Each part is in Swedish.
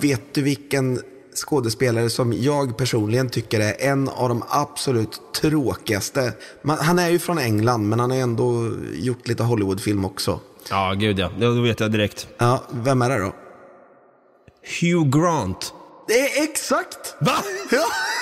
vet du vilken skådespelare som jag personligen tycker är en av de absolut tråkigaste? Man, han är ju från England, men han har ändå gjort lite Hollywoodfilm också. Ja, gud ja. Det då vet jag direkt. Ja, vem är det då? Hugh Grant. Det är exakt! Va? Ja.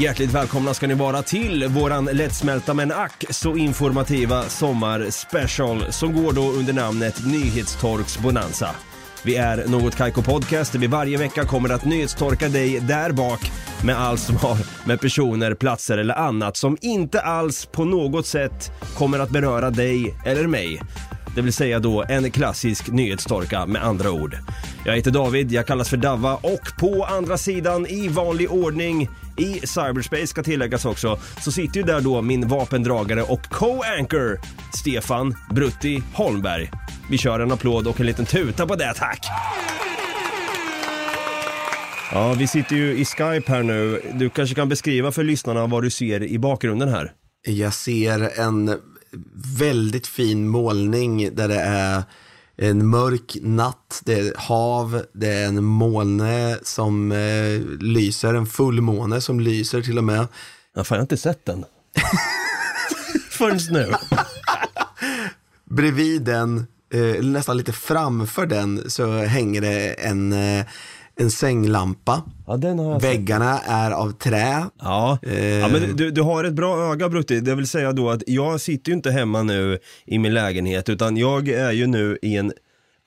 Hjärtligt välkomna ska ni vara till våran lättsmälta men ack så informativa sommarspecial som går då under namnet Nyhetstorks Bonanza. Vi är Något Kaiko Podcast där vi varje vecka kommer att nyhetstorka dig där bak med allt som har med personer, platser eller annat som inte alls på något sätt kommer att beröra dig eller mig. Det vill säga då en klassisk nyhetstorka med andra ord. Jag heter David, jag kallas för Davva och på andra sidan i vanlig ordning i cyberspace ska tilläggas också, så sitter ju där då min vapendragare och co-anchor Stefan Brutti Holmberg. Vi kör en applåd och en liten tuta på det, tack! Ja, vi sitter ju i Skype här nu. Du kanske kan beskriva för lyssnarna vad du ser i bakgrunden här? Jag ser en väldigt fin målning där det är en mörk natt, det är hav, det är en måne som eh, lyser, en fullmåne som lyser till och med. Ja, fan, jag har inte sett den. Förrän nu. Bredvid den, eh, nästan lite framför den, så hänger det en, eh, en sänglampa. Ja, sett. Väggarna är av trä. Ja, Eh. ja men du, du har ett bra öga Brutti. Det vill säga då att jag sitter ju inte hemma nu i min lägenhet utan jag är ju nu i en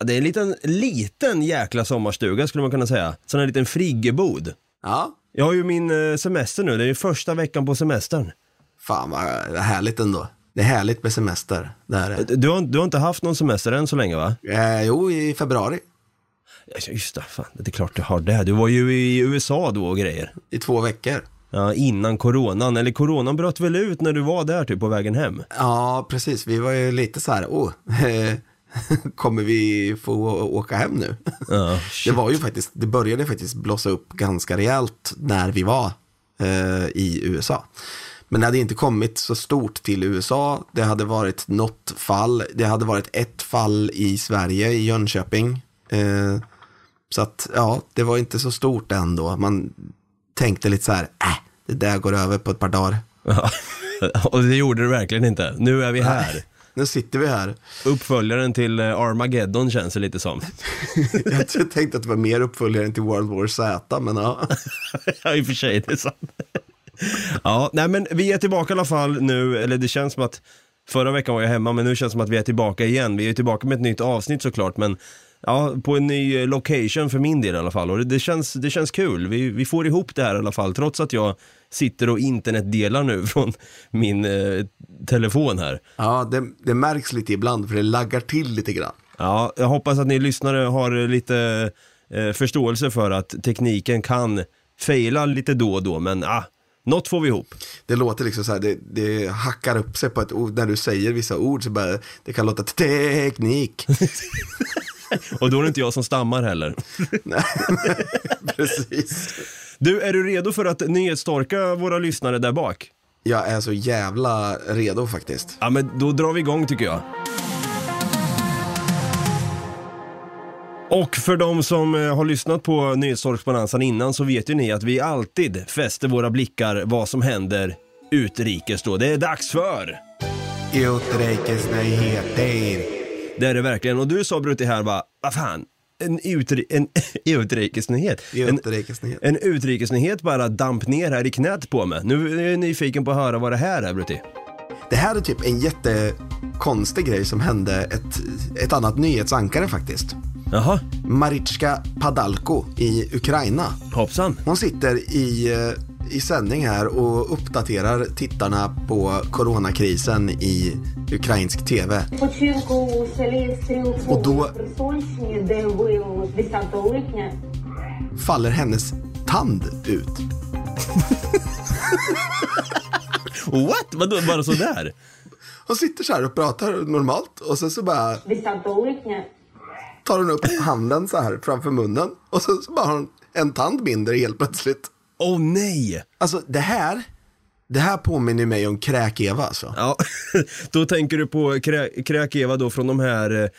det är en liten, liten jäkla sommarstuga skulle man kunna säga. Sån här liten friggebod. Ja, Jag har ju min eh, semester nu, det är ju första veckan på semestern. fan vad härligt ändå. Det är härligt med semester. Det här är. Du har, du har inte haft någon semester än så länge va? Eh, jo, i februari. Ja, Just det, fan, det är klart du har det. Du var ju i USA då och grejer. I två veckor. Ja, innan coronan, eller coronan bröt väl ut när du var där typ på vägen hem? Ja, precis. Vi var ju lite så här, åh, eh, kommer vi få åka hem nu? Ja, Det var ju faktiskt, det började faktiskt blossa upp ganska rejält när vi var eh, i USA. Men det hade inte kommit så stort till USA. Det hade varit något fall. Det hade varit ett fall i Sverige, i Jönköping. Eh, så att, ja, det var inte så stort ändå. Man tänkte lite så här, äh, det där går över på ett par dagar. Ja, och det gjorde det verkligen inte. Nu är vi här. Nu sitter vi här. Uppföljaren till eh, Armageddon känns det lite som. Jag tänkte att det var mer uppföljaren till World War Z, men ja. ja, i och för sig, det är sant. ja, nej men vi är tillbaka i alla fall nu, eller det känns som att förra veckan var jag hemma, men nu känns det som att vi är tillbaka igen. Vi är tillbaka med ett nytt avsnitt såklart, men ja, på en ny eh, location för min del i alla fall. Och det, det, känns, det känns kul. Vi, vi får ihop det här i alla fall, trots att jag sitter och internetdelar nu från min eh, telefon här. Ja, det, det märks lite ibland, för det laggar till lite grann. Ja, jag hoppas att ni lyssnare har lite eh, förståelse för att tekniken kan faila lite då och då, men ah, något får vi ihop. Det låter liksom så här, det, det hackar upp sig på ett ord, när du säger vissa ord så bara, det kan låta teknik. Och då är det inte jag som stammar heller. Nej, Precis. Du, är du redo för att nyhetsstorka våra lyssnare där bak? Jag är så jävla redo faktiskt. Ja, men då drar vi igång tycker jag. Och för de som eh, har lyssnat på Nyhetstorksbonanzan innan så vet ju ni att vi alltid fäster våra blickar vad som händer utrikes då. Det är dags för! Utrikesnyheter. Det är det verkligen. Och du sa Brutti här bara, vad fan, en, utri en utrikesnyhet. En, Utrikesnyhet. en utrikesnyhet bara damp ner här i knät på mig. Nu är jag nyfiken på att höra vad det här är Brutti. Det här är typ en jättekonstig grej som hände ett, ett annat nyhetsankare faktiskt. Jaha, Maritska Padalko i Ukraina. hoppsan. Hon sitter i, eh, i sändning här och uppdaterar tittarna på coronakrisen i ukrainsk TV. Och då faller hennes tand ut. What? Vadå, bara sådär? Hon sitter så här och pratar normalt och sen så bara tar hon upp handen så här framför munnen och sen så bara har hon en tand mindre helt plötsligt. Åh nej! Alltså det här, det här påminner mig om Kräk-Eva alltså. Ja, då tänker du på krä, Kräk-Eva då från de här, eh,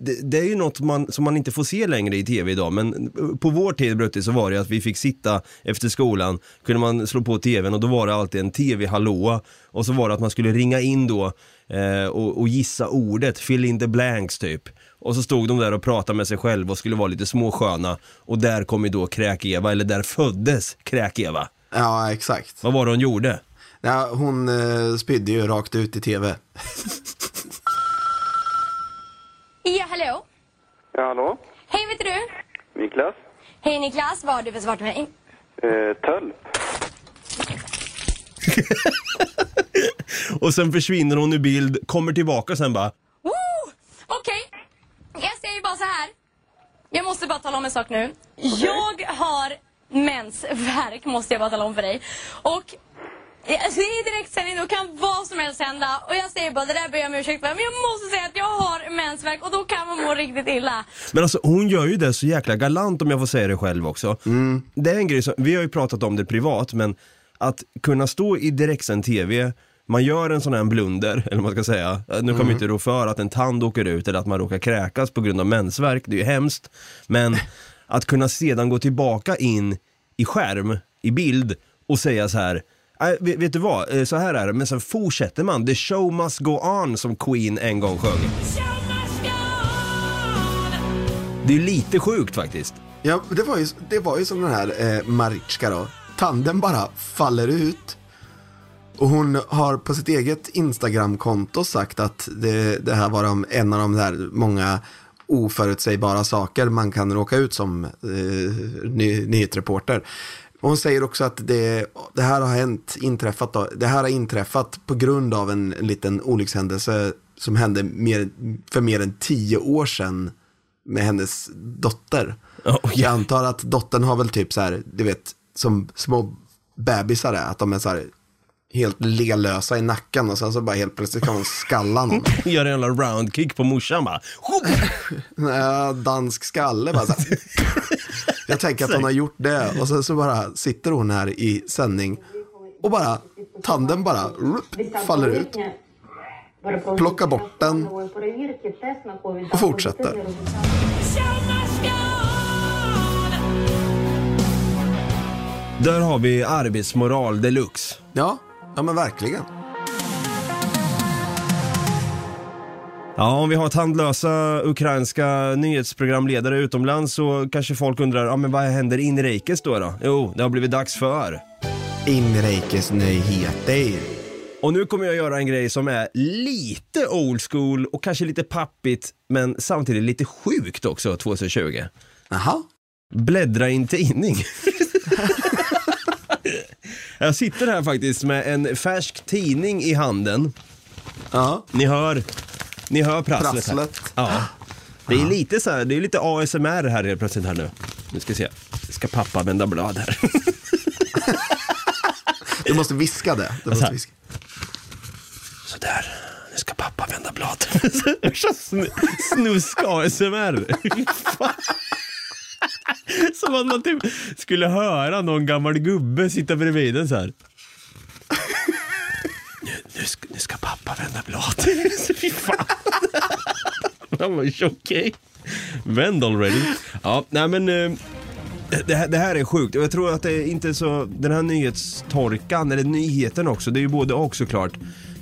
det, det är ju något man, som man inte får se längre i tv idag, men på vår tid Brutti så var det att vi fick sitta efter skolan, kunde man slå på tvn och då var det alltid en tv-hallåa och så var det att man skulle ringa in då eh, och, och gissa ordet, fill in the blanks typ. Och så stod de där och pratade med sig själva och skulle vara lite småsköna och där kom ju då Kräk-Eva, eller där föddes Kräk-Eva. Ja, exakt. Vad var det hon gjorde? Ja, hon eh, spydde ju rakt ut i tv. Ja, hallå? Ja, hallå? Hej, vet du? Niklas? Hej Niklas, vad har du för svar till mig? Eh, tölp? Och sen försvinner hon ur bild, kommer tillbaka sen bara Woo! Okej, säger bara så här. Jag måste bara tala om en sak nu. Jag har mensvärk, måste jag bara tala om för dig. Och Alltså, I direktsändning då kan vad som helst hända. Och jag säger bara, det där ber jag om ursäkt för. Men jag måste säga att jag har mensvärk och då kan man må riktigt illa. Men alltså hon gör ju det så jäkla galant om jag får säga det själv också. Det är en grej som, vi har ju pratat om det privat, men att kunna stå i direktsänd TV, man gör en sån här blunder, eller vad man ska säga. Nu kommer jag inte rå för att en tand åker ut eller att man råkar kräkas på grund av mensvärk, det är ju hemskt. Men att kunna sedan gå tillbaka in i skärm, i bild och säga så här "Nej, vet, vet du vad, Eh, så här är det, men sen fortsätter man. The show must go on som Queen en gång sjöng. Det är lite sjukt faktiskt. Ja, det var ju, det var ju som den här eh, Marichka då. Tanden bara faller ut. Och hon har på sitt eget Instagram-konto sagt att det, det här var de, en av de där många oförutsägbara saker man kan råka ut som eh, ny, nyhetsreporter. Och hon säger också att det, det här har hänt, inträffat då, det här har inträffat på grund av en liten olyckshändelse som hände mer, för mer än tio år sedan med hennes dotter. Ja, Jag antar att dottern har väl typ så här, du vet, som små bebisar är, att de är så här helt lelösa i nacken och sen så bara helt plötsligt kan de skalla någon. Gör en jävla roundkick på morsan bara. Dansk skalle bara så här. Jag tänker att hon har gjort det och sen så bara sitter hon här i sändning och bara tanden bara rup, faller ut. Plockar bort den och fortsätter. Där har vi arbetsmoral deluxe. Ja, ja men verkligen. Ja, om vi har tandlösa ukrainska nyhetsprogramledare utomlands så kanske folk undrar, ja men vad händer inrikes då då? Jo, det har blivit dags för. Inrikesnyheter. Och nu kommer jag göra en grej som är lite old school och kanske lite pappigt, men samtidigt lite sjukt också 2020. Jaha. Bläddra i en tidning. jag sitter här faktiskt med en färsk tidning i handen. Ja, Ni hör, ni hör prasslet, här. prasslet. Ja. Det är lite så här, det är lite ASMR här helt plötsligt här nu. Nu ska vi se. Ska pappa vända blad här. Du måste viska det. Du måste viska. Sådär, nu ska pappa vända blad. Sn- Snusk ASMR. Som att man typ skulle höra någon gammal gubbe sitta bredvid en så här. Nu, nu, ska, nu ska pappa vända blad. Fy fan. Han var okej. Vänd already. Ja, nej men. eh, Det här, det här är sjukt och jag tror att det är inte så, den här nyhetstorkan, eller nyheten också, det är ju både och såklart.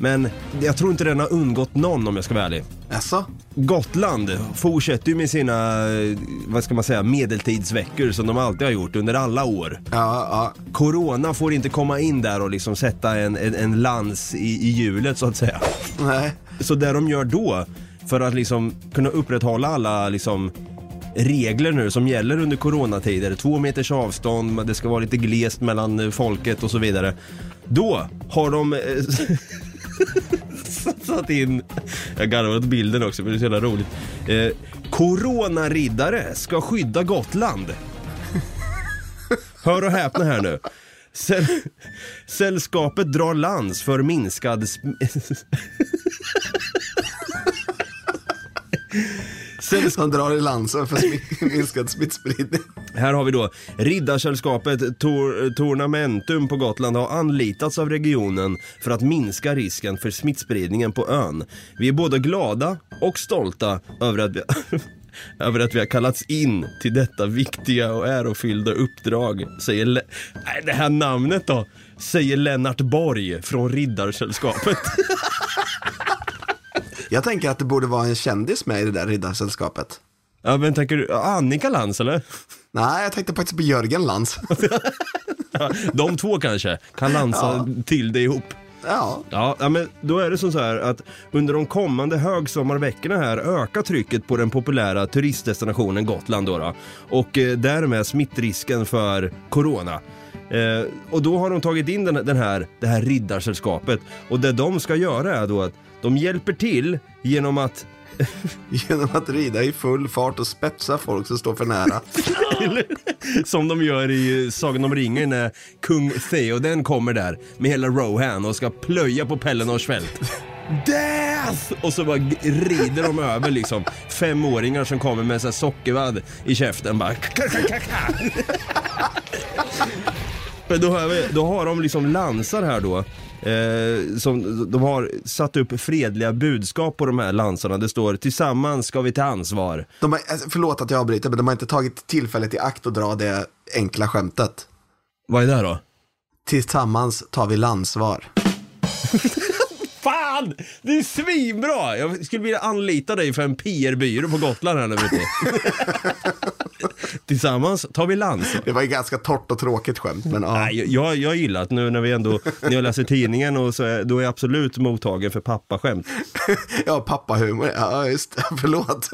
Men jag tror inte den har undgått någon om jag ska vara ärlig. Jaså? Gotland fortsätter ju med sina, eh, vad ska man säga, medeltidsveckor som de alltid har gjort under alla år. Ja, ja. Corona får inte komma in där och liksom sätta en, en, en lans i, i hjulet så att säga. Nej. Så det de gör då, för att liksom kunna upprätthålla alla liksom regler nu som gäller under coronatider, två meters avstånd, det ska vara lite glest mellan folket och så vidare. Då har de eh, satt in, jag garvar åt bilden också men det är så jävla roligt. Eh, coronariddare ska skydda Gotland. Hör och häpna här nu. Säll, sällskapet drar lans för minskad Sällskapet... drar i lansen för minskad smittspridning. Här har vi då Riddarsällskapet Tor Tornamentum på Gotland har anlitats av regionen för att minska risken för smittspridningen på ön. Vi är både glada och stolta över att vi över att vi har kallats in till detta viktiga och ärofyllda uppdrag, säger Le- Nej, det här namnet då, säger Lennart Borg från Riddarsällskapet. Jag tänker att det borde vara en kändis med i det där riddarsällskapet ja, men tänker du, Annika Lantz eller? Nej, jag tänkte faktiskt på Jörgen Lantz. De två kanske kan lansa till det ihop. ja, Ja, ja, men då är det som så här att under de kommande högsommarveckorna här ökar trycket på den populära turistdestinationen Gotland då, då och eh, därmed smittrisken för corona. Eh, och då har de tagit in den, den här, det här riddarsällskapet och det de ska göra är då att de hjälper till genom att genom att rida i full fart och spetsa folk som står för nära. Som de gör i Sagan om ringen när kung Theoden kommer där med hela Rohan och ska plöja på Pelennors fält. Death! Och så bara rider de över liksom femåringar som kommer med en sockervadd i käften bara. Men då har, vi, då har de liksom lansar här då. Eh, som, de har satt upp fredliga budskap på de här lansarna. Det står tillsammans ska vi ta ansvar. De har, alltså, förlåt att jag avbryter, men de har inte tagit tillfället i akt att dra det enkla skämtet. Vad är det då? Tillsammans tar vi landsvar. Fan! Det är svinbra! Jag skulle vilja anlita dig för en PR-byrå på Gotland här nu. Tillsammans tar vi lans. Det var ju ganska torrt och tråkigt skämt, men ja. Nej, jag, jag gillar att nu när vi ändå, när jag läser tidningen och så är, då är jag absolut mottagen för pappaskämt. Ja, pappahumor, ja just det, förlåt.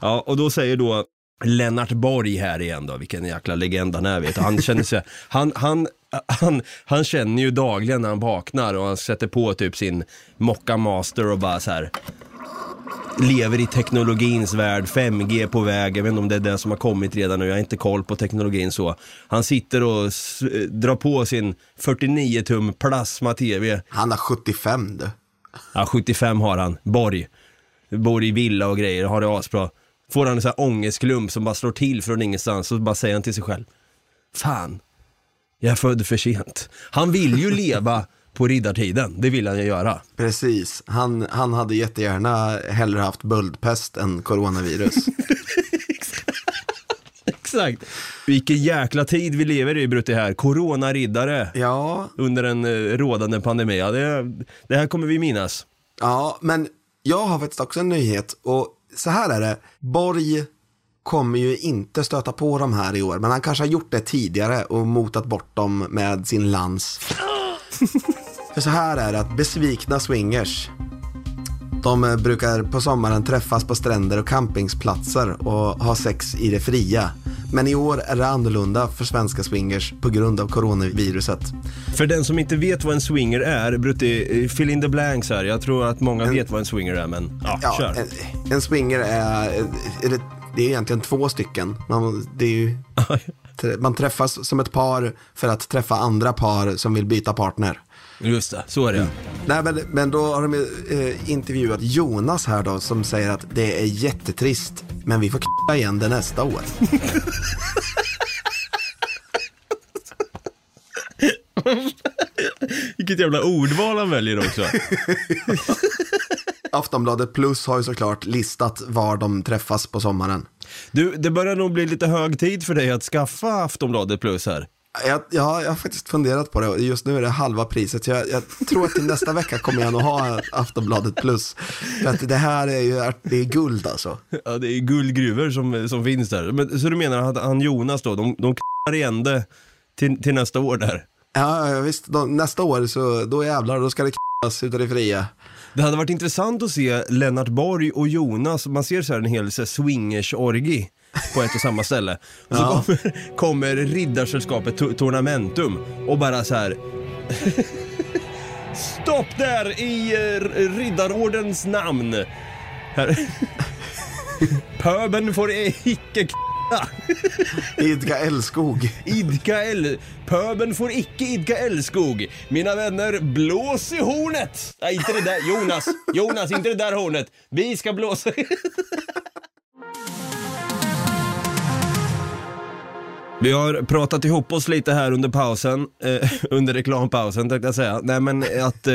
Ja, och då säger då Lennart Borg här igen då, vilken jäkla legend han är vet du. Han känner sig, han, han, han, han känner ju dagligen när han vaknar och han sätter på typ sin Mocca Master och bara så här lever i teknologins värld, 5G på väg, jag vet inte om det är det som har kommit redan nu, jag har inte koll på teknologin så. Han sitter och drar på sin 49 tum plasma-TV, Han har 75 du. ja 75 har han, Borg. Bor i villa och grejer, har det asbra. Får han en sån här ångestklump som bara slår till från ingenstans och bara säger han till sig själv. Fan, jag är född för sent. Han vill ju leva på riddartiden, det vill han ju göra. Precis, han, han hade jättegärna hellre haft böldpest än coronavirus. Exakt. Vilken jäkla tid vi lever i Brutti här. Corona-riddare ja, under en eh, rådande pandemi. Ja, det, det här kommer vi minnas. ja, men jag har faktiskt också en nyhet och så här är det. Borg kommer ju inte stöta på de här i år, men han kanske har gjort det tidigare och motat bort dem med sin lans. För så här är det att besvikna swingers, de brukar på sommaren träffas på stränder och campingsplatser och ha sex i det fria. Men i år är det annorlunda för svenska swingers på grund av coronaviruset. För den som inte vet vad en swinger är, Brutti, eh, fill in the blanks här. Jag tror att många vet vad en swinger är, men ja, Ja, kör. en, en swinger är, är det, det är egentligen två stycken. Man, det är ju, man träffas som ett par för att träffa andra par som vill byta partner. Just det, så är det. Nej, men, men då har de eh, intervjuat Jonas här då som säger att det är jättetrist, men vi får k***a igen det nästa år. Vilket jävla ordval han väljer också. Aftonbladet Plus har ju såklart listat var de träffas på sommaren. Du, det börjar nog bli lite hög tid för dig att skaffa Aftonbladet Plus här. Jag, jag, jag har faktiskt funderat på det och just nu är det halva priset. Så jag, jag tror att till nästa vecka kommer jag nog ha Aftonbladet Plus. För att det här är ju det är guld alltså. Ja, det är guldgruvor som, som finns där. Men, så du menar att han Jonas då, de, de k***ar igen det till, till nästa år där? Ja, ja, visst. Då, nästa år så då jävlar, då ska det k***as utav det fria. Det hade varit intressant att se Lennart Borg och Jonas, man ser så här en hel swingers-orgi på ett och samma ställe. Och så Ja. kommer, kommer riddarsällskapet To- Tornamentum och bara så här. Stopp där i eh, riddarordens namn. Här. Pöben får icke k***a. Idka älskog. Idka eld... Pöben får icke idka älskog. Mina vänner, blås i hornet! Nej, inte det där. Jonas, Jonas, inte det där hornet. Vi ska blåsa Vi har pratat ihop oss lite här under pausen, eh, under reklampausen tänkte jag säga. Nej men att eh,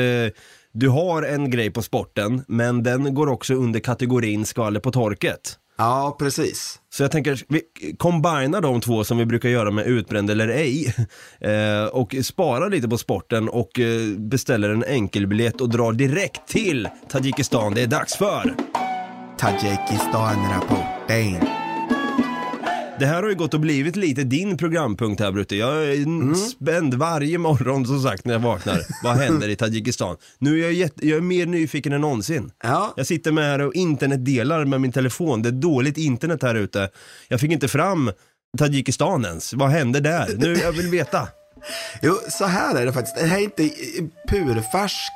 du har en grej på sporten, men den går också under kategorin skvaller på torket. Ja, precis. Så jag tänker, vi combinar de två som vi brukar göra med utbränd eller ej eh, och sparar lite på sporten och eh, beställer en enkelbiljett och drar direkt till Tadzjikistan. Det är dags för! Tadzjikistan-rapporten. Det här har ju gått och blivit lite din programpunkt här Brutte. Jag är spänd varje morgon som sagt när jag vaknar. Vad händer i Tadzjikistan? Nu är jag, jätte, jag är mer nyfiken än någonsin. Ja, Jag sitter med här och internetdelar med min telefon. Det är dåligt internet här ute. Jag fick inte fram Tadzjikistan ens. Vad hände där? Nu, jag vill veta. jo, så här är det faktiskt. Det här är inte purfärsk,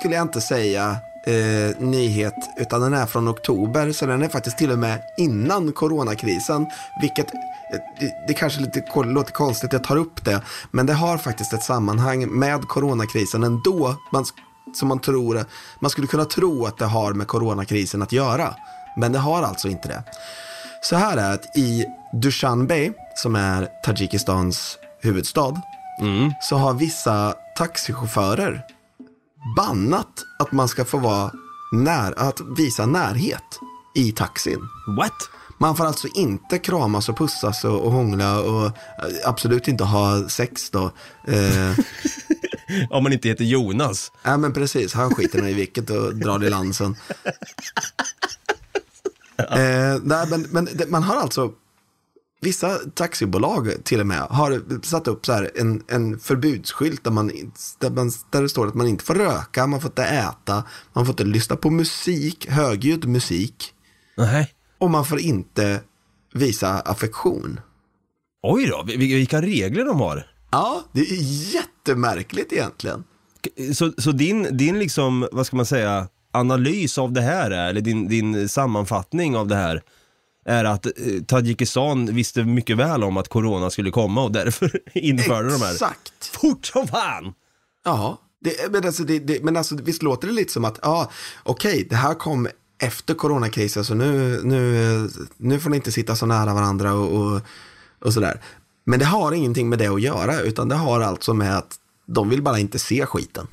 skulle jag inte säga, eh, nyhet, utan den är från oktober, så den är faktiskt till och med innan coronakrisen, vilket eh, det, det kanske lite, låter konstigt att jag tar upp det, men det har faktiskt ett sammanhang med coronakrisen ändå, man, som man tror, man skulle kunna tro att det har med coronakrisen att göra, men det har alltså inte det. Så här är att i Dushanbe, som är Tadzjikistans huvudstad, så har vissa taxichaufförer bannat att man ska få vara när, att visa närhet i taxin. What? Man får alltså inte kramas och pussas och, och hångla och eh, absolut inte ha sex då. Eh, Om man inte heter Jonas. ja men precis, han skiter i vilket och drar i lansen. Eh, nej, men, men det, man har alltså, vissa taxibolag till och med har satt upp så här en, en förbudsskylt där, man, där, man, där det står att man inte får röka, man får inte äta, man får inte lyssna på musik, högljudd musik Nej. och man får inte visa affektion. Oj då, vil- vilka regler de har. Ja, det är jättemärkligt egentligen. Så, så din, din liksom, vad ska man säga, analys av det här är, eller din, din sammanfattning av det här är att eh, Tadzjikistan visste mycket väl om att corona skulle komma och därför införde de här. Exakt. Fort som fan! Ja, det, men, alltså, det, det, men alltså visst låter det lite som att, ja, okej, det här kom efter coronakrisen, så nu, nu, nu får ni inte sitta så nära varandra och, och, och sådär. Men det har ingenting med det att göra, utan det har alltså med att de vill bara inte se skiten.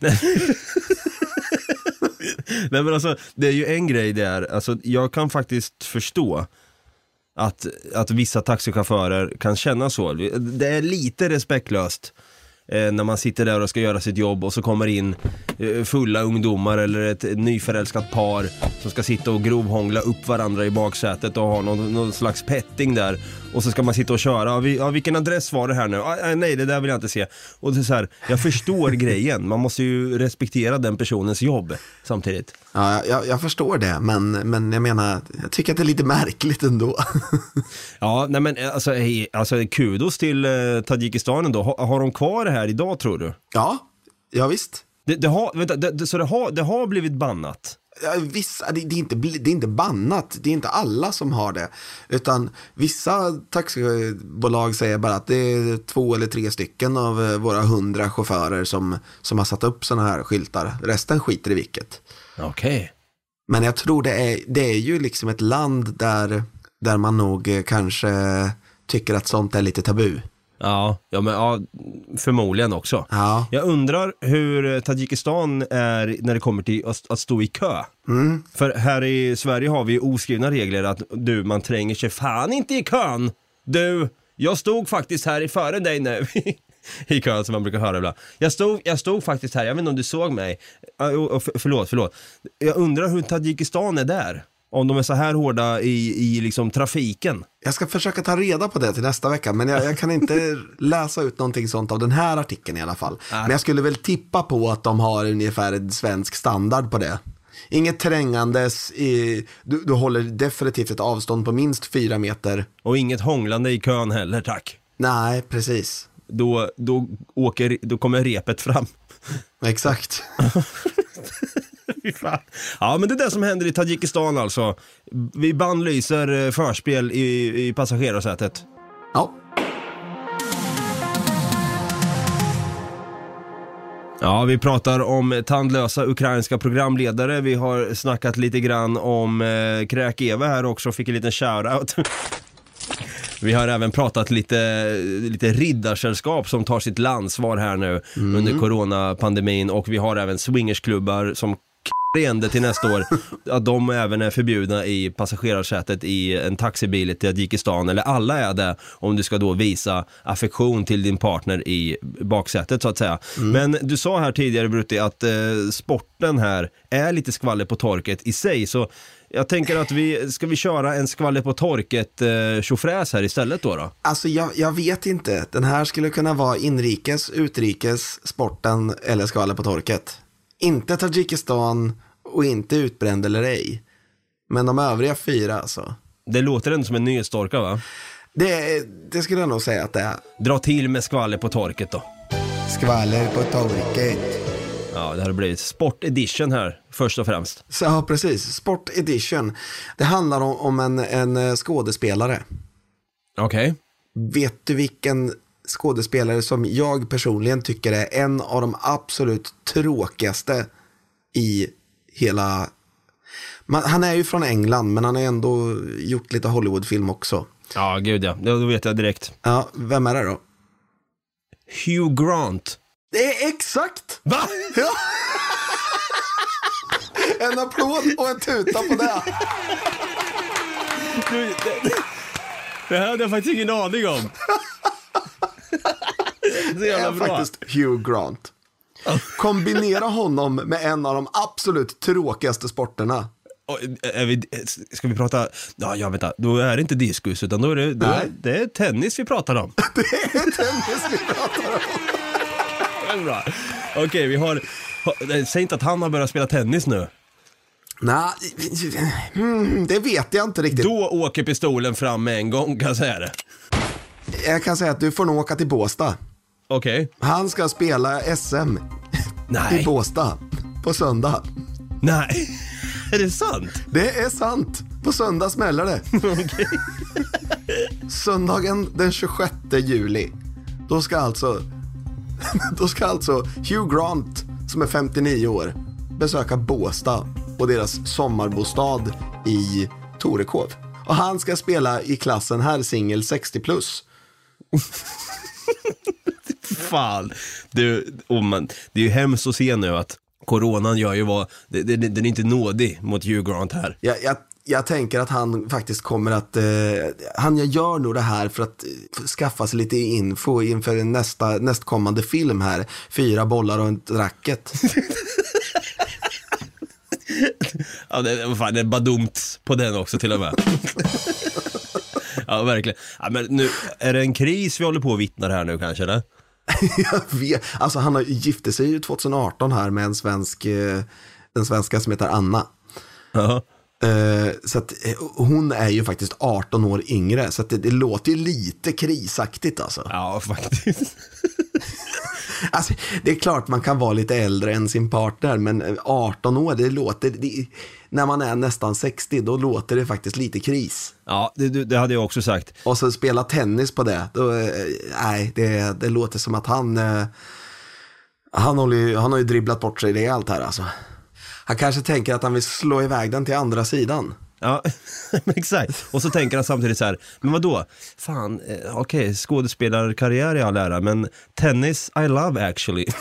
Nej men alltså, det är ju en grej där, alltså jag kan faktiskt förstå att, att vissa taxichaufförer kan känna så. Det är lite respektlöst eh, när man sitter där och ska göra sitt jobb och så kommer in eh, fulla ungdomar eller ett nyförälskat par som ska sitta och grovhångla upp varandra i baksätet och ha någon, någon slags petting där. Och så ska man sitta och köra, ja, vi, ja, vilken adress var det här nu? Ah, nej, det där vill jag inte se. Och det är så här, jag förstår grejen, man måste ju respektera den personens jobb samtidigt. Ja, jag, jag förstår det, men, men jag menar, jag tycker att det är lite märkligt ändå. Ja, nej men alltså, hej, alltså kudos till eh, Tadzjikistan ändå. Har, har de kvar det här idag tror du? ja, ja visst. Det, det har, vänta, det, så det har, det har blivit bannat? Vissa, det, det, är inte, det är inte bannat, det är inte alla som har det. Utan vissa taxibolag säger bara att det är två eller tre stycken av eh, våra hundra chaufförer som, som har satt upp sådana här skyltar. Resten skiter i vilket. Okej. Men jag tror det är, det är ju liksom ett land där, där man nog eh, kanske tycker att sånt är lite tabu. Ja, ja, men ja, förmodligen också. Ja, Jag undrar hur Tadzjikistan är när det kommer till att, att stå i kö. För här i Sverige har vi oskrivna regler att du, man tränger sig fan inte i kön. Du, jag stod faktiskt här i före dig nu. I kön som man brukar höra ibland. Jag stod, jag stod faktiskt här, jag vet inte om du såg mig. För- Förlåt, förlåt. Jag undrar hur Tadzjikistan är där. Om de är så här hårda i, i liksom trafiken. jag ska försöka ta reda på det till nästa vecka, men jag, jag kan inte läsa ut någonting sånt av den här artikeln i alla fall. Men jag skulle väl tippa på att de har ungefär en svensk standard på det. Inget trängandes, i, du, du håller definitivt ett avstånd på minst fyra meter. Och inget hånglande i kön heller, tack. Nej, precis. Då, då, åker, då kommer repet fram. Exakt. Ja, men det är det som händer i Tadzjikistan alltså. Vi bannlyser eh, förspel i, i passagerarsätet. Ja, Ja, vi pratar om tandlösa ukrainska programledare. Vi har snackat lite grann om eh, Kräk-Eva här också, fick en liten shoutout. Vi har även pratat lite, lite riddarsällskap som tar sitt landsvar här nu Mm. under coronapandemin och vi har även swingersklubbar som ände till nästa år, att de även är förbjudna i passagerarsätet i en taxibil i Tadzjikistan, eller alla är det om du ska då visa affektion till din partner i baksätet så att säga. Men du sa här tidigare Brutti att eh, sporten här är lite skvaller på torket i sig, så jag tänker att vi, ska vi köra en skvaller på torket eh, tjofräs här istället då? då? Alltså jag, jag vet inte. Den här skulle kunna vara inrikes, utrikes, sporten eller skvaller på torket. Inte Tadzjikistan och inte utbränd eller ej. Men de övriga fyra alltså. Det låter ändå som en nyhetstorka va? Det, det skulle jag nog säga att det är. Dra till med skvaller på torket då. Skvaller på torket. Ja, det har blivit sport edition här först och främst. Så, ja, precis. Sport edition. Det handlar om, om en, en eh, skådespelare. Okej. Vet du vilken skådespelare som jag personligen tycker är en av de absolut tråkigaste i hela... Man, han är ju från England, men han har ändå gjort lite Hollywoodfilm också. Ja, gud ja. Då vet jag direkt. Ja, vem är det då? Hugh Grant. Det är exakt! Va? Ja. En applåd och en tuta på det. Du, det, det här hade jag faktiskt ingen aning om. Det är bra. faktiskt Hugh Grant. Kombinera honom med en av de absolut tråkigaste sporterna. Och, vi, ska vi prata, ja, ja vänta, då är det inte diskus utan då är det, då är, det är tennis vi pratar om. Det är tennis vi pratar om. Bra. Okej, vi har, ha- säg inte att han har börjat spela tennis nu. Nej, mm, det vet jag inte riktigt. Då åker pistolen fram med en gång kan jag säga det. Jag kan säga att du får nog åka till Båstad. Okej. Han ska spela SM i Nej, Båstad på söndag. nej. Är det sant? Det är sant. På söndag smäller det. Söndagen den 26 juli. Då ska alltså, då ska alltså Hugh Grant, som är 59 år, besöka Båstad och deras sommarbostad i Torekov. Och han ska spela i klassen herrsingel 60 plus. Fan. Du, oh man, det är ju hemskt att se nu att coronan gör ju vad, det, det, den är inte nådig mot Hugh Grant här. Jag, jag, jag tänker att han faktiskt kommer att, eh, han gör nog det här för att eh, skaffa sig lite info inför nästa, nästkommande film här. Fyra bollar och ett racket. Ja, det, fan, det är bara dumt på den också till och med. ja, verkligen. Ja, men nu, är det en kris vi håller på att vittna här nu kanske, eller? Jag vet, alltså han har gifte sig ju 2018 här med en svensk, eh, en svenska som heter Anna. Ja. Eh, så att eh, hon är ju faktiskt 18 år yngre, så att det, det låter ju lite krisaktigt alltså. Ja, faktiskt. alltså. Det är klart man kan vara lite äldre än sin partner, men eh, 18 år, det låter, det, när man är nästan 60, då låter det faktiskt lite kris. Ja, det, det det hade jag också sagt. Och så spela tennis på det, då, eh, nej, det, det låter som att han, eh, han, håller ju, han har ju dribblat bort sig rejält här alltså. Han kanske tänker att han vill slå iväg den till andra sidan. Ja, men exakt. Och så tänker han samtidigt så här, men vad då? Fan, eh, okej, skådespelarkarriär i all ära, men tennis I love actually.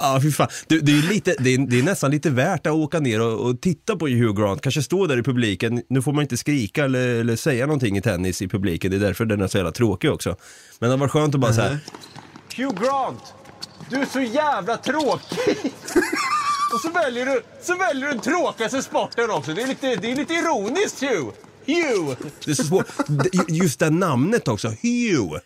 Ja, fy fan. Du, det, är ju lite, det, är, det är nästan lite värt att åka ner och, och titta på Hugh Grant, kanske stå där i publiken. Nu får man inte skrika eller, eller säga någonting i tennis i publiken, det är därför den är så jävla tråkig också. Men det var skönt att bara säga Hugh Grant, du är så jävla tråkig! Och så väljer du, så väljer du den tråkigaste sporten också. Det är lite, det är lite ironiskt Hugh. Hugh. Det är så svårt. Det- Just det namnet också, Hugh.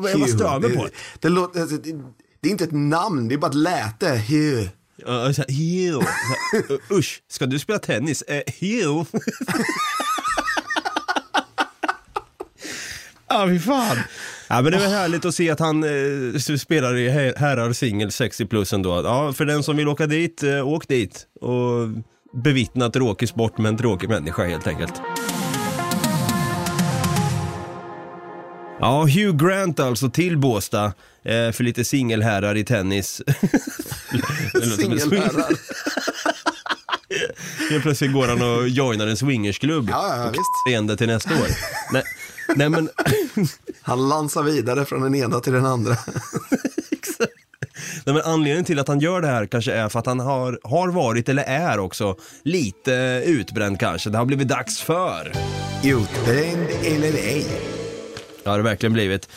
Bara stör mig på det. det. Det, låter, alltså, det. Det är inte ett namn, det är bara ett läte. Hugh. Här, Hugh. Så här, Usch, ska du spela tennis? Eh, Hugh. Ja, fy fan. Ja, men det väl härligt att se att han eh, spelar i her- herrar singel 60 plus ändå. Ja, för den som vill åka dit, eh, åk dit och bevittna tråkig sport med en tråkig människa helt enkelt. Ja, Hugh Grant alltså till Båstad eh, för lite singelherrar i tennis. Singelherrar. Helt plötsligt går han och joinar en swingersklubb. Ja, ja, och visst. igen det till nästa år. Nej, nej men, Han lansar vidare från den ena till den andra. nej men anledningen till att han gör det här kanske är för att han har, har varit, eller är också, lite utbränd kanske. Det har blivit dags för. Utbränd eller ej. Det har det verkligen blivit.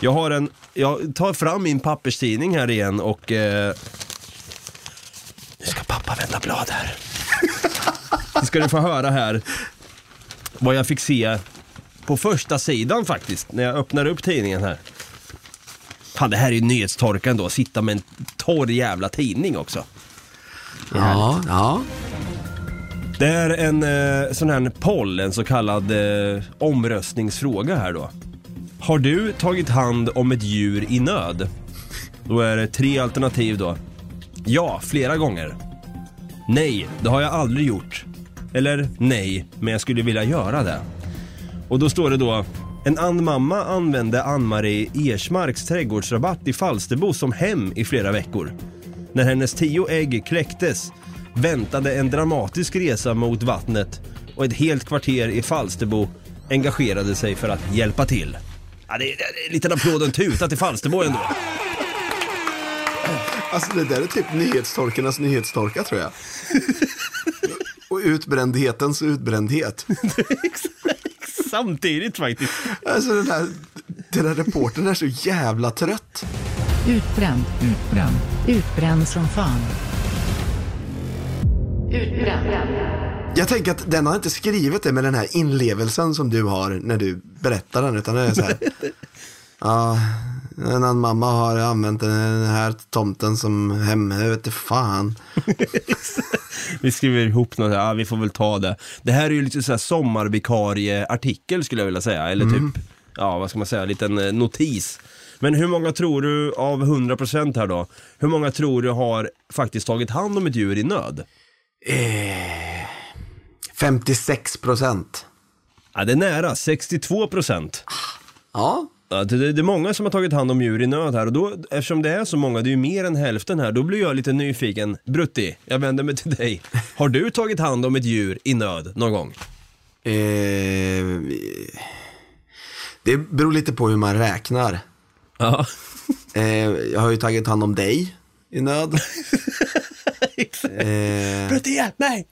Jag har en, jag tar fram min papperstidning här igen och eh, nu ska pappa vända blad här. Nu ska du få höra här vad jag fick se på första sidan faktiskt, när jag öppnar upp tidningen här. Fan det här är ju nyhetstorkan då, sitta med en torr jävla tidning också. Ja, ja. Det är en eh, sån här poll, en så kallad eh, omröstningsfråga här då. Har du tagit hand om ett djur i nöd? Då är det tre alternativ då. Ja, flera gånger. Nej, det har jag aldrig gjort. Eller nej, men jag skulle vilja göra det. Och då står det då en Ann-mamma använde Ann-Marie Ersmarks trädgårdsrabatt i Falsterbo som hem i flera veckor. När hennes tio ägg kläcktes väntade en dramatisk resa mot vattnet och ett helt kvarter i Falsterbo engagerade sig för att hjälpa till. Ja, det är, det är en liten applåd och en tuta till Falsterbo ändå. Alltså det där är typ nyhetstorkarnas nyhetstorka tror jag. Och utbrändhetens utbrändhet. Samtidigt faktiskt. Alltså den där, den där reportern är så jävla trött. Utbränd, utbränd, utbränd som fan. Utbränd. Jag tänker att den har inte skrivit det med den här inlevelsen som du har när du berättar den, utan det är så här. Ja, en annan mamma har använt den här tomten som hem, jag vet inte fan. Vi skriver ihop något, ja vi får väl ta det. Det här är ju lite så här sommarvikarie-artikel skulle jag vilja säga, eller typ, ja vad ska man säga, en liten eh, notis. Men hur många tror du av 100% här då, hur många tror du har faktiskt tagit hand om ett djur i nöd? 56 procent. Ja, det är nära, 62%. Ja, Ja, det, det är många som har tagit hand om djur i nöd här och då, eftersom det är så många, det är ju mer än hälften här, då blir jag lite nyfiken. Brutti, jag vänder mig till dig. Har du tagit hand om ett djur i nöd någon gång? eh, det beror lite på hur man räknar. Ja. Eh, jag har ju tagit hand om dig i nöd. eh, Brutti, hjälp mig!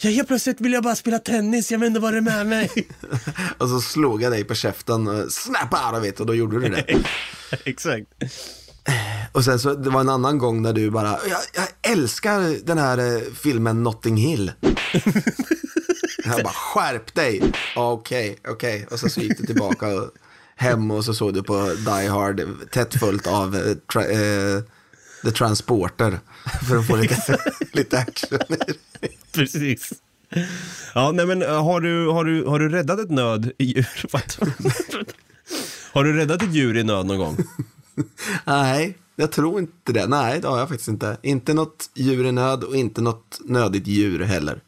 Jag helt plötsligt vill jag bara spela tennis, jag vet inte vad det är med mig. och så slog jag dig på käften, och snap out of it, och då gjorde du det. Exakt. Och sen så, det var en annan gång när du bara, jag, jag älskar den här eh, filmen Notting Hill. jag bara, skärp dig. Okej, okej. Och så, så gick du tillbaka och hem och så såg du på Die Hard tätt följt av eh, eh, The Transporter. För att få lite, lite action i det. Precis. Ja, nej men eh, har du, har du, har du räddat ett nöd i djur? har du räddat ett djur i nöd någon gång? Nej, jag tror inte det. Nej, det har jag faktiskt inte. Inte något djur i nöd och inte något nödigt djur heller.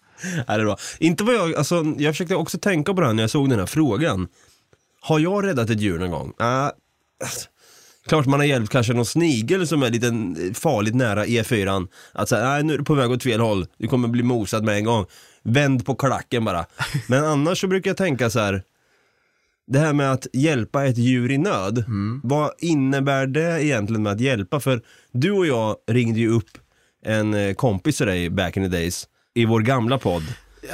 Är det bra? Inte vad jag, alltså, jag försökte också tänka på det här när jag såg den här frågan. Har jag räddat ett djur någon gång? Äh, klart man har hjälpt kanske någon snigel som är lite eh, farligt nära E4. Att säga, nej nu är du på väg åt fel håll, du kommer bli mosad med en gång. Vänd på klacken bara. Men annars så brukar jag tänka så här. Det här med att hjälpa ett djur i nöd, vad innebär det egentligen med att hjälpa? För du och jag ringde ju upp en eh, kompis till dig back in the days i vår gamla podd.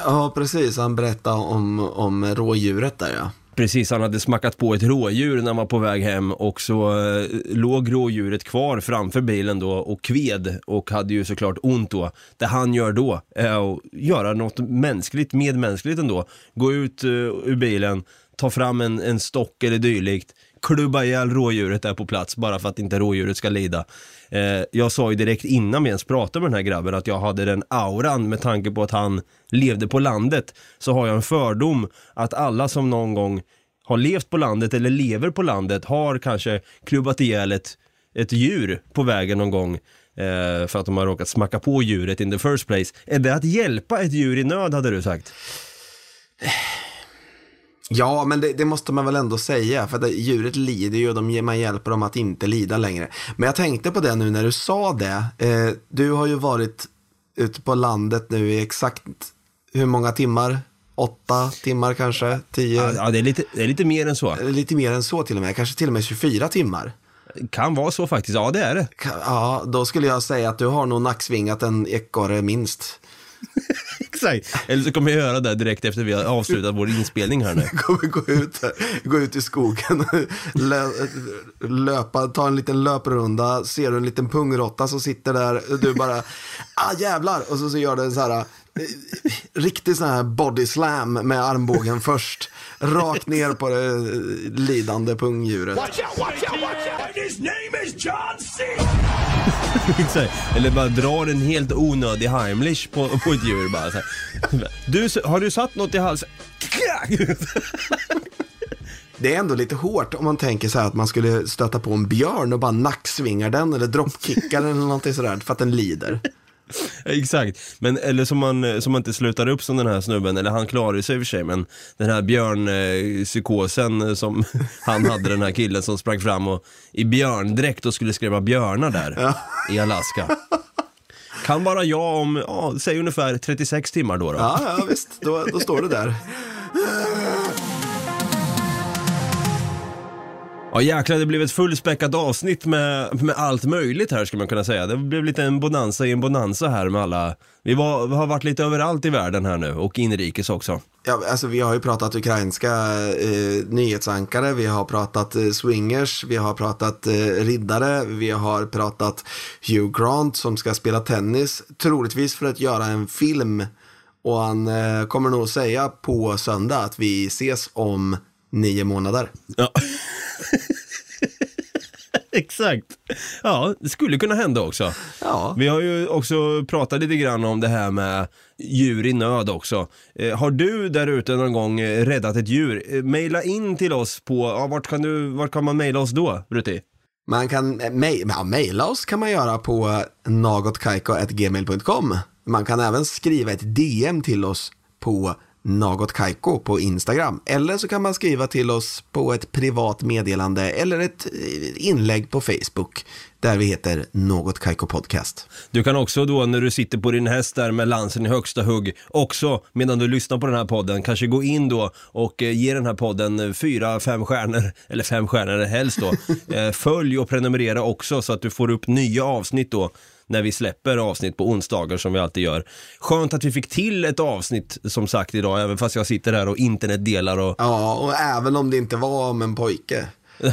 Ja, precis. Han berättade om, om rådjuret där ja. Precis, han hade smackat på ett rådjur när han var på väg hem och så eh, låg rådjuret kvar framför bilen då och kved och hade ju såklart ont då. Det han gör då eh, är att göra något mänskligt, medmänskligt ändå. Gå ut eh, ur bilen, ta fram en, en stock eller dylikt, klubba ihjäl rådjuret där på plats bara för att inte rådjuret ska lida. Eh, jag sa ju direkt innan vi ens pratade med den här grabben att jag hade den auran med tanke på att han levde på landet. Så har jag en fördom att alla som någon gång har levt på landet eller lever på landet har kanske klubbat ihjäl ett, ett djur på vägen någon gång. Eh, för att de har råkat smacka på djuret in the first place. Är det att hjälpa ett djur i nöd hade du sagt? Ja, men det, det måste man väl ändå säga. För att djuret lider ju och de, man hjälper dem att inte lida längre. Men jag tänkte på det nu när du sa det. Eh, du har ju varit ute på landet nu i exakt hur många timmar? Åtta timmar kanske? Tio? Ja, det är, lite, det är lite mer än så. Eller Lite mer än så till och med. Kanske till och med 24 timmar. Kan vara så faktiskt. Ja, det är det. Ja, då skulle jag säga att du har nog nacksvingat en ekorre minst. Exakt. Eller så kommer jag göra det direkt efter vi har avslutat vår inspelning här nu. kommer gå ut, gå ut i skogen, lö, löpa, ta en liten löprunda, ser du en liten pungrotta som sitter där, du bara, ah jävlar, och så, så gör du en så här, eh, riktig sån här body slam med armbågen först, rakt ner på det eh, lidande pungdjuret. Exakt. Eller bara drar en helt onödig Heimlich på, på ett djur bara så här. Du, har du satt något i halsen? Det är ändå lite hårt om man tänker så här att man skulle stöta på en björn och bara nacksvingar den eller droppkickar den eller någonting sådär för att den lider. Exakt, men eller som man, som man inte slutar upp som den här snubben, eller han klarar sig i och för sig, men den här björnpsykosen eh, som han hade, den här killen som sprang fram och i björndräkt och skulle skrämma björnar där i Alaska. Kan vara jag om, ja, säg ungefär 36 timmar då. då. Ja, ja visst, då, då står det där. Ja jäklar, det blev ett fullspäckat avsnitt med, med allt möjligt här skulle man kunna säga. Det blev lite en bonanza i en bonanza här med alla. Vi, var, vi har varit lite överallt i världen här nu och inrikes också. Ja, alltså vi har ju pratat ukrainska eh, nyhetsankare, vi har pratat eh, swingers, vi har pratat eh, riddare, vi har pratat Hugh Grant som ska spela tennis, troligtvis för att göra en film. Och han eh, kommer nog säga på söndag att vi ses om nio månader. Ja. Exakt. Ja, det skulle kunna hända också. Ja. Vi har ju också pratat lite grann om det här med djur i nöd också. Eh, har du där ute någon gång eh, räddat ett djur? Eh, maila in till oss på, ja, vart, kan du, vart kan man maila oss då, Brutti? Man kan eh, mej- ja, mejla oss kan man göra på nagotkaiko.gmail.com. Man kan även skriva ett DM till oss på nagotkaiko på Instagram. Eller så kan man skriva till oss på ett privat meddelande eller ett eh, inlägg på Facebook där vi heter Något Kaiko Podcast. Du kan också då när du sitter på din häst där med lansen i högsta hugg, också medan du lyssnar på den här podden, kanske gå in då och eh, ge den här podden eh, fyra, fem stjärnor, eller fem stjärnor helst då. Följ och prenumerera också så att du får upp nya avsnitt då när vi släpper avsnitt på onsdagar som vi alltid gör. Skönt att vi fick till ett avsnitt som sagt idag, även fast jag sitter här och internet delar och Ja, och även om det inte var om en pojke.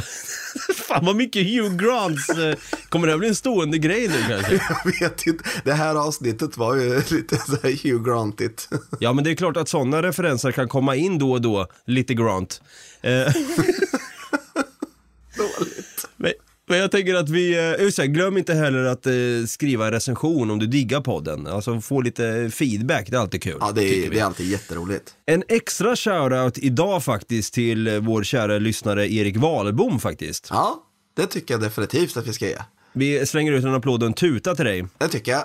Fan vad mycket Hugh Grants, eh, kommer det här bli en stående grej nu kanske? Jag vet inte, det här avsnittet var ju lite så här Hugh Grantigt. Ja men det är klart att sådana referenser kan komma in då och då, lite Grant. Eh, Dåligt. men, men jag tänker att vi, eh, just det, glöm inte heller att eh, skriva en recension om du diggar podden. Alltså få lite feedback, det är alltid kul. Ja, det är, det är alltid jätteroligt. En extra shoutout idag faktiskt till eh, vår kära lyssnare Erik Wahlbom faktiskt. Ja, det tycker jag definitivt att vi ska ge. Vi slänger ut en applåd och en tuta till dig. Det tycker jag.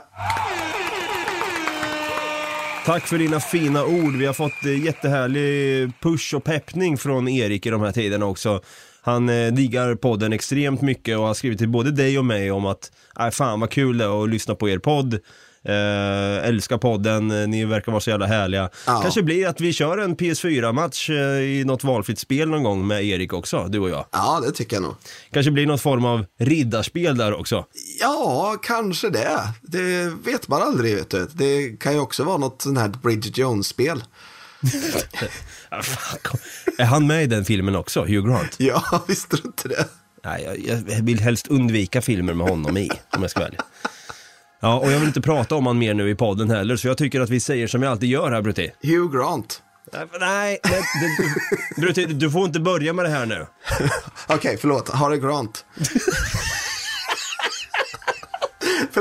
Tack för dina fina ord. Vi har fått eh, jättehärlig push och peppning från Erik i de här tiderna också. Han eh, diggar podden extremt mycket och har skrivit till både dig och mig om att äh, fan vad kul det är att lyssna på er podd. Eh, älskar podden, eh, ni verkar vara så jävla härliga. Ja. Kanske blir att vi kör en PS4-match eh, i något valfritt spel någon gång med Erik också, du och jag. Ja, det tycker jag nog. Kanske blir någon form av riddarspel där också. Ja, kanske det. Det vet man aldrig, vet du. Det kan ju också vara något sånt här Bridget Jones-spel. Är han med i den filmen också, Hugh Grant? Ja, visste du inte det? Nej, jag, jag vill helst undvika filmer med honom i, om jag ska ärlig. Ja, och jag vill inte prata om han mer nu i podden heller, så jag tycker att vi säger som vi alltid gör här, Brutti. Hugh Grant. Nej, nej du, Brutti, du får inte börja med det här nu. Okej, förlåt. Harry Grant.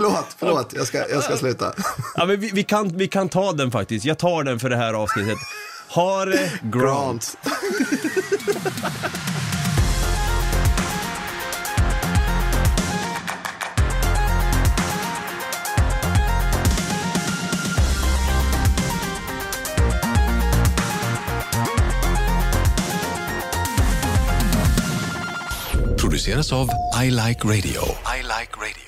Förlåt, förlåt. Jag ska, jag ska sluta. Ja, men vi, vi, kan, vi kan ta den faktiskt. Jag tar den för det här avsnittet. Hare Grant. Grant. Produceras av I Like Radio. I Like Radio.